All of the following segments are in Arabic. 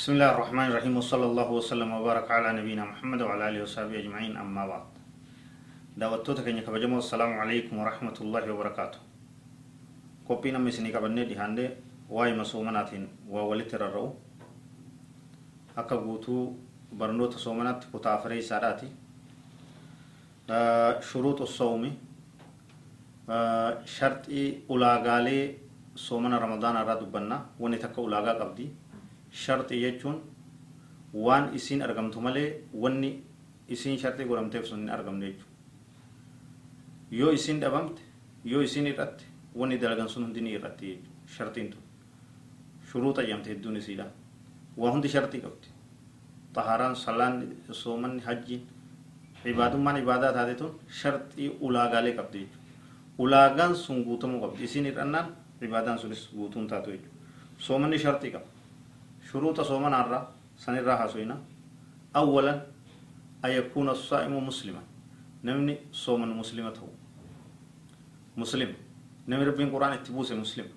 بسم الله الرحمن الرحيم وصلى الله وسلم وبارك على نبينا محمد وعلى اله وصحبه اجمعين اما بعد دعوتك تكني كبجمو السلام عليكم ورحمه الله وبركاته كوبينا مسني كبني دي هاندي واي مسومناتين وولت الرو akka guutuu barnoota soomanatti kutaa afarii isaadhaati shuruuxu soomi sharxii ulaagaalee soomana ramadaanaa irraa dubbannaa wanni sharxii jechuun waan isiin argamtu malee wanni isiin sharxii godhamteef sun hin argamne jechuudha. Yoo isiin dhabamte yoo isiin irratti wanni dalagan sun hundi ni irratti jechuudha sharxiin tun. Shuruuxa jedhamte hedduun isiidha. Waa hundi sharxii qabdi. Xahaaraan, salaan, soomanni, hajjiin, ibaadummaan ibaadaa taate tun sharxii ulaagaalee qabdi jechuudha. Ulaagaan sun guutamuu qabdi. Isiin hir'annaan ibaadaan sunis guutuun taatu jechuudha. Soomanni sharxii qaba. شروط صوم نرى سنرى حسوينا أولا أن يكون الصائم مسلما نمني صوما مسلمة هو مسلم نمي ربين قرآن اتبوس مسلم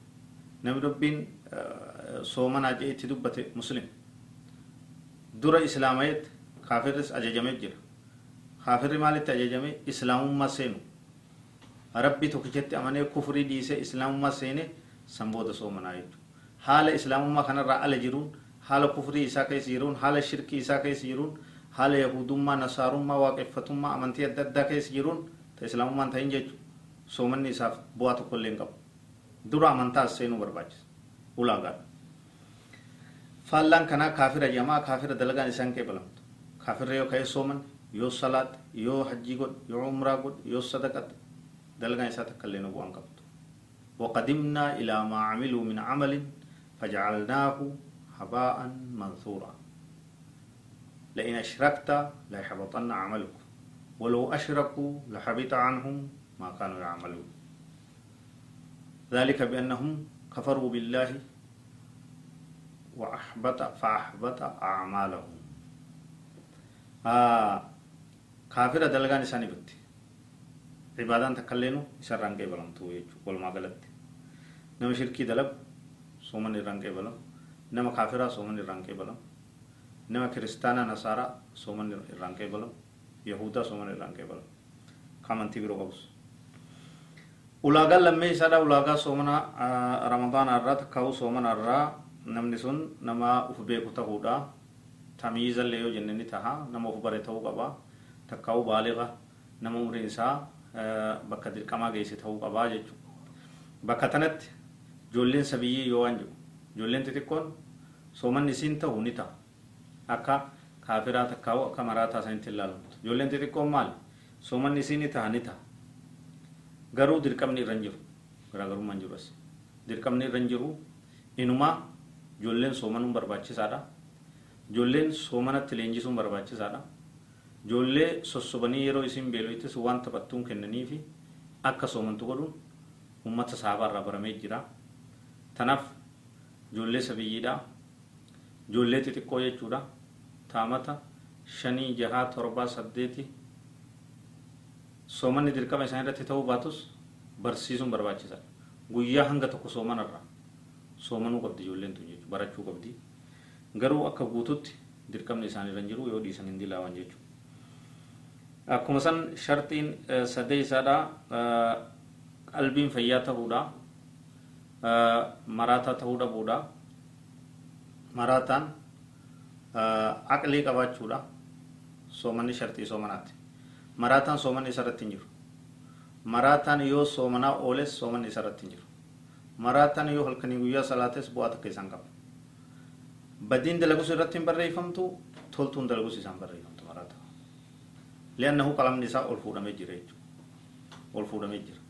نمي ربين آه، صوما ناجئ اتدبت مسلم دور إسلاميت كافر أججمي جر كافر مالت أججمي إسلام ما سينو ربي توكيت أمانة كفري ديسة إسلام ما سينه سنبود صوما ناجئ حال إسلام ما خنا رأى لجرون haala kufrii isaa keessa jiruun haala shirkii isaa keessa jiruun haala yahudummaa nasaarummaa waaqeffatummaa amantii adda addaa keessa jiruun ta islaamummaan ta'in jechu soomanni isaaf bu'aa tokko illee hin qabu dura amantaas seenuu barbaachisa ulaagaan faallaan kanaa kaafira jamaa kaafira dalagaan isaan qeebalamtu kaafirra yoo ka'ee sooman yoo salaat yoo hajjii godhe yoo umraa godhe yoo sadaqat dalagaan isaa takka illee nu bu'aan qabdu وقدمنا إلى ما عملوا من عمل فجعلناه هباء منثورا لئن أشركت ليحبطن عملك ولو أشركوا لحبط عنهم ما كانوا يعملون ذلك بأنهم كفروا بالله وأحبط فأحبط أعمالهم kaafira dalagaan isaan ibatti cibaadaan takka illeenuu isan ranqee balamtuu jechuudha walumaa galatti nama shirkii dalagu sooman hin ranqee balamu nama kaafiraa sooman irraan kee balam nama kiristaanaa nasaaraa sooman irraan kee balam yahudaa sooman irraan kee balam kamantii biroo qabus ulaagaan lammee isaadha ulaagaa soomana ramadaana irraa takkaa'uu soomana irraa namni sun nama uf beeku ta'uudha tamiizallee yoo jenne ni taha nama uf bare ta'uu qaba takkaa'uu baaliqa nama umriin isaa bakka dirqamaa geesse ta'uu qabaa jechuudha bakka tanatti ijoolleen sabiyyii yoo waan jedhu ijoolleen xixiqqoon soomanni isiin ta'u ni ta'a akka kaafiraa takkaawu akka maraa taasanitti ilaalamtu ijoolleen xixiqqoon maali soomanni isiin ni ta'a ni ta'a garuu dirqamni irra hin jiru garaagarummaan jiru as dirqamni irra hin jiru inumaa ijoolleen soomanuun barbaachisaadha ijoolleen soomanatti leenjisuun barbaachisaadha ijoollee sossobanii yeroo isin beelottis waan taphattuun kennanii fi akka soomantu godhuun uummata saafaarraa baramee jira tanaaf ijoollee sabiyyiidha ijoollee xixiqqoo jechuudha taamata shanii jahaa torbaa saddeeti soomanni dirqama isaan irratti ta'uu baatus barsiisuun barbaachisaadha guyyaa hanga tokko soomanarra soomanuu qabdi ijoolleen tun jechuudha barachuu qabdi garuu akka guututti dirqamni isaan irra jiru yoo dhiisan hin dilaawan jechuudha. Akkuma san shartiin sadee isaadha qalbiin fayyaa ta'uudha maraataa ta'uu dhabuudha. Maraataan aqlee qabaachuudha. Soomanni shartii soomanaati. Maraataan soomanni isarratti hin jiru. Maraataan yoo soomanaa ooles soomanni isarratti hin jiru. Maraataan yoo halkanii guyyaa salaates bu'aa takka isaan qaba. Badiin dalagus irratti hin barreeffamtu toltuun dalagus isaan barreeffamtu maraataa. Leannahu qalamni isaa ol fuudhamee jira jechuudha. Ol fuudhamee jira.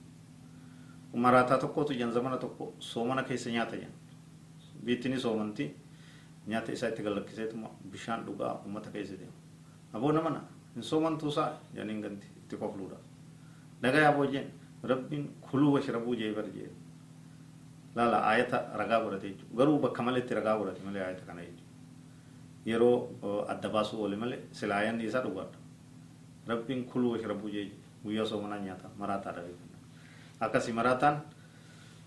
Humna raataa tokkotu jan zamana tokko soomana keessa nyaata jan. Biittiin soomantii nyaata isaa itti gallakkiseetuma bishaan dhugaa uummata keessa deema. Aboo namana hin soomantuu isaa janiin ganti itti kofluudha. Dhagaa aboo jeen rabbiin kuluu washrabuu jee bar jee. Laala ayata ragaa godhate jechuudha. Garuu bakka malee itti ragaa godhate malee ayata kana jechuudha. Yeroo adda baasuu oole malee silaayan isaa dhugaadha. Rabbiin kuluu washrabuu jee guyyaa soomanaa nyaata maraataa dhabeeffama. akkas maraataan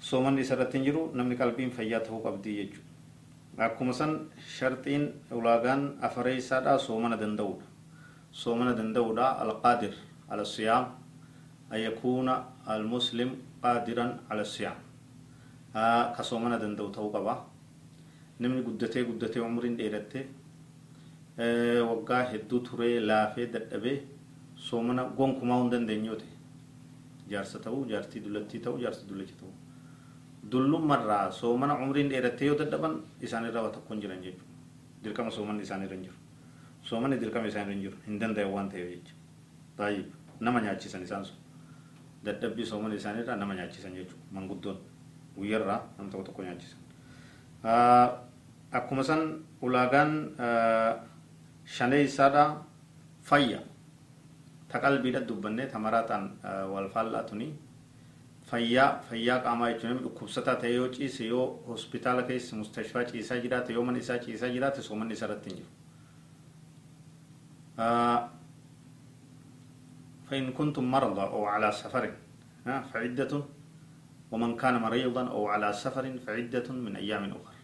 soomanni isarratti hin jiru namni qalbiin fayyaa ta'uu qabdii jechuudha akkuma san sharxiin ulaagaan afaree isaadhaa soomana danda'udha soomana danda'udha alqaadir al siyaam an yakuuna almuslim qaadiran ala siyaam ka soomana danda'u ta'uu qaba namni guddatee guddatee umriin dheeratte waggaa hedduu turee laafee dadhabee soomana gonkumaa hin dandeenyoote jaarsa ta'uu jaartii dullatti ta'uu jaarsi dullachi ta'uu dullummarraa soomana umriin dheerattee yoo dadhaban isaanirra waa tokkoon jiran jechuudha dirqama soomanni isaanirra e hin jiru soomanni dirqama isaanirra hin jiru hin danda'e waan ta'eef jechuudha baay'ee nama nyaachisan isaan sun dadhabbii soomanni isaanirra nama nyaachisan jechuudha manguddoon guyyarraa nam tokko tokko nyaachisan akkuma san ulaagaan shalee isaadhaa fayya taqalbiidha dubbannee tamaraataan wal faallaatuni fayyaa fayyaa qaamaa jechuun dhukkubsataa ta'e yoo ciise yoo hospitaala keessa mustashfaa ciisaa jiraate yoo mana isaa ciisaa jiraate soo manni isarratti hin jiru. فإن كنتم مرضى أو على سفر فعدة ومن كان مريضا أو على سفر فعدة من أيام أخرى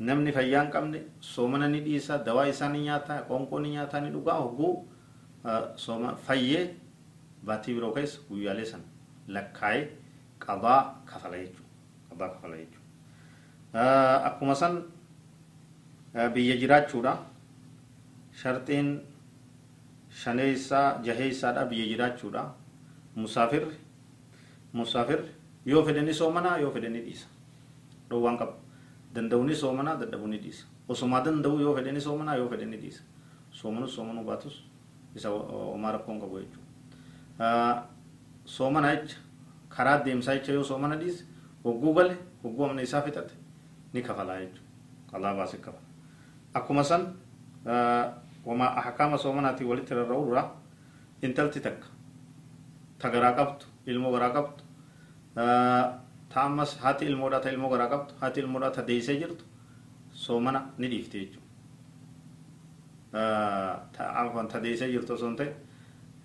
نمني فيان قمني سومنا نديسا دواء إساني نياتا قنقوني نياتا ندوغا هو soma fayyee baatii biroo keessa guyyaalee sana lakkaa'ee qabaa kafala jechuudha. Qabaa kafala jechuudha. Akkuma san biyya jiraachuudha. Sharxiin shaneessaa jaheessaadha biyya jiraachuudha. Musaafirri musaafirri yoo fedhe ni soomanaa yoo fedhe ni dhiisa. Dhoowwaan qaba. Danda'u ni soomanaa dadhabuu ni dhiisa. Osumaa danda'u yoo fedhe ni soomanaa yoo fedhe ni dhiisa. Soomanuu soomanuu baatus. isa homaa rakkoon qabu jechuudha. Soomana jecha karaa deemsaa jecha yoo soomana dhiise hogguu gale hogguu amna isaa fixate ni kafalaa jechuudha. Allaa baasee kafala. Akkuma san homaa hakaama soomanaatiin walitti rarra'uu intalti takka tagaraa qabdu ilmoo garaa qabdu ta haati ilmoodhaa ta ilmoo garaa qabdu haati ilmoodhaa ta deeysee jirtu soomana ni dhiifti jechuudha. عفوا تديسة جرتو سنتي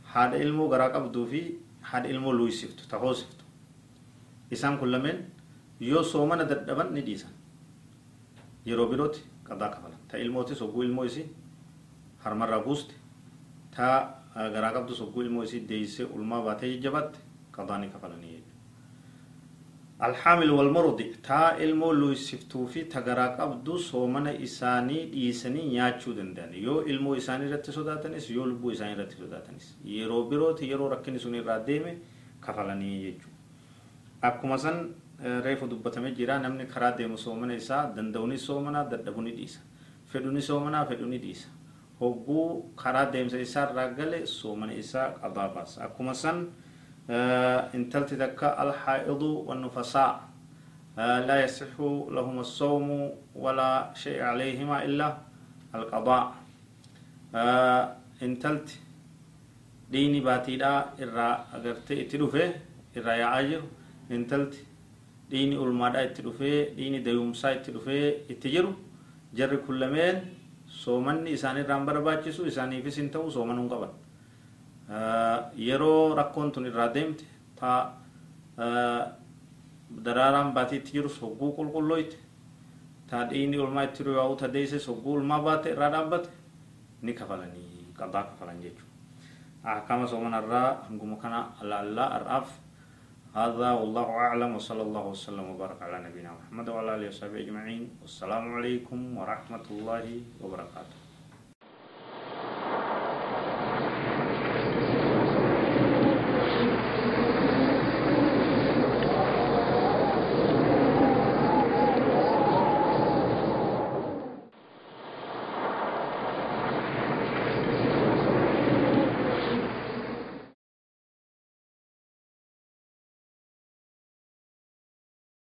حد علمو غرا قبدو في حد علمو لويسفتو تخوسفتو إسان كل من يو سومن ددبن نديسان يرو بيروت قضاء كفلا تا علموتي سوغو علمو يسي هرمر راغوست تا غرا قبدو سوغو علمو يسي ديسة علما باتي جبت قضاني كفلا نيه alxaamil walmarudi taa ilmoo luysiftuufi tagaraa qabdu soomana isaanii dhiisanii nyaachuu danda'an yoo ilmoo isaanii irratti sodaatanis yoo lubbuu isaanii irratti sodaatanis yeroo birooti yeroo rakkinni sun irraa deeme kafalanii jechuudha akkuma san reefu dubbatame jira namni karaa deemu soomana isaa danda'uunis soomanaa dadhabuu ni dhiisa fedhuuni soomanaa fedhuu ni dhiisa hogguu karaa deemsa isaa irraa gale soomana isaa qabaa baasa akkuma san. آه، انتلت دكا الحائض والنفساء آه، لا يصح لهم الصوم ولا شيء عليهما إلا القضاء آه، انتلت ديني باتيدا إرى أغرت اتدفه إرى يعجر انتلت ديني ألمادا اتدفه ديني ديومسا اتدفه اتجر جر كل مين صومني إساني رامبر باتشسو إساني في سنتو صومنون قبل yeroo rakkoon tun irraa deemte ta daraaraan baatiitti jirus hogguu qulqullooyte ta dhiini ulmaa itti riwaa'u ta deesses hogguu ulmaa baate irraa dhaabbate ni kafalanii qabaa kafalan jechuudha ahkaama soomanarraa hanguma kana allaallaa har'aaf هذا والله أعلم وصلى الله وسلم وبارك على نبينا محمد وعلى آله وصحبه أجمعين والسلام عليكم ورحمة الله وبركاته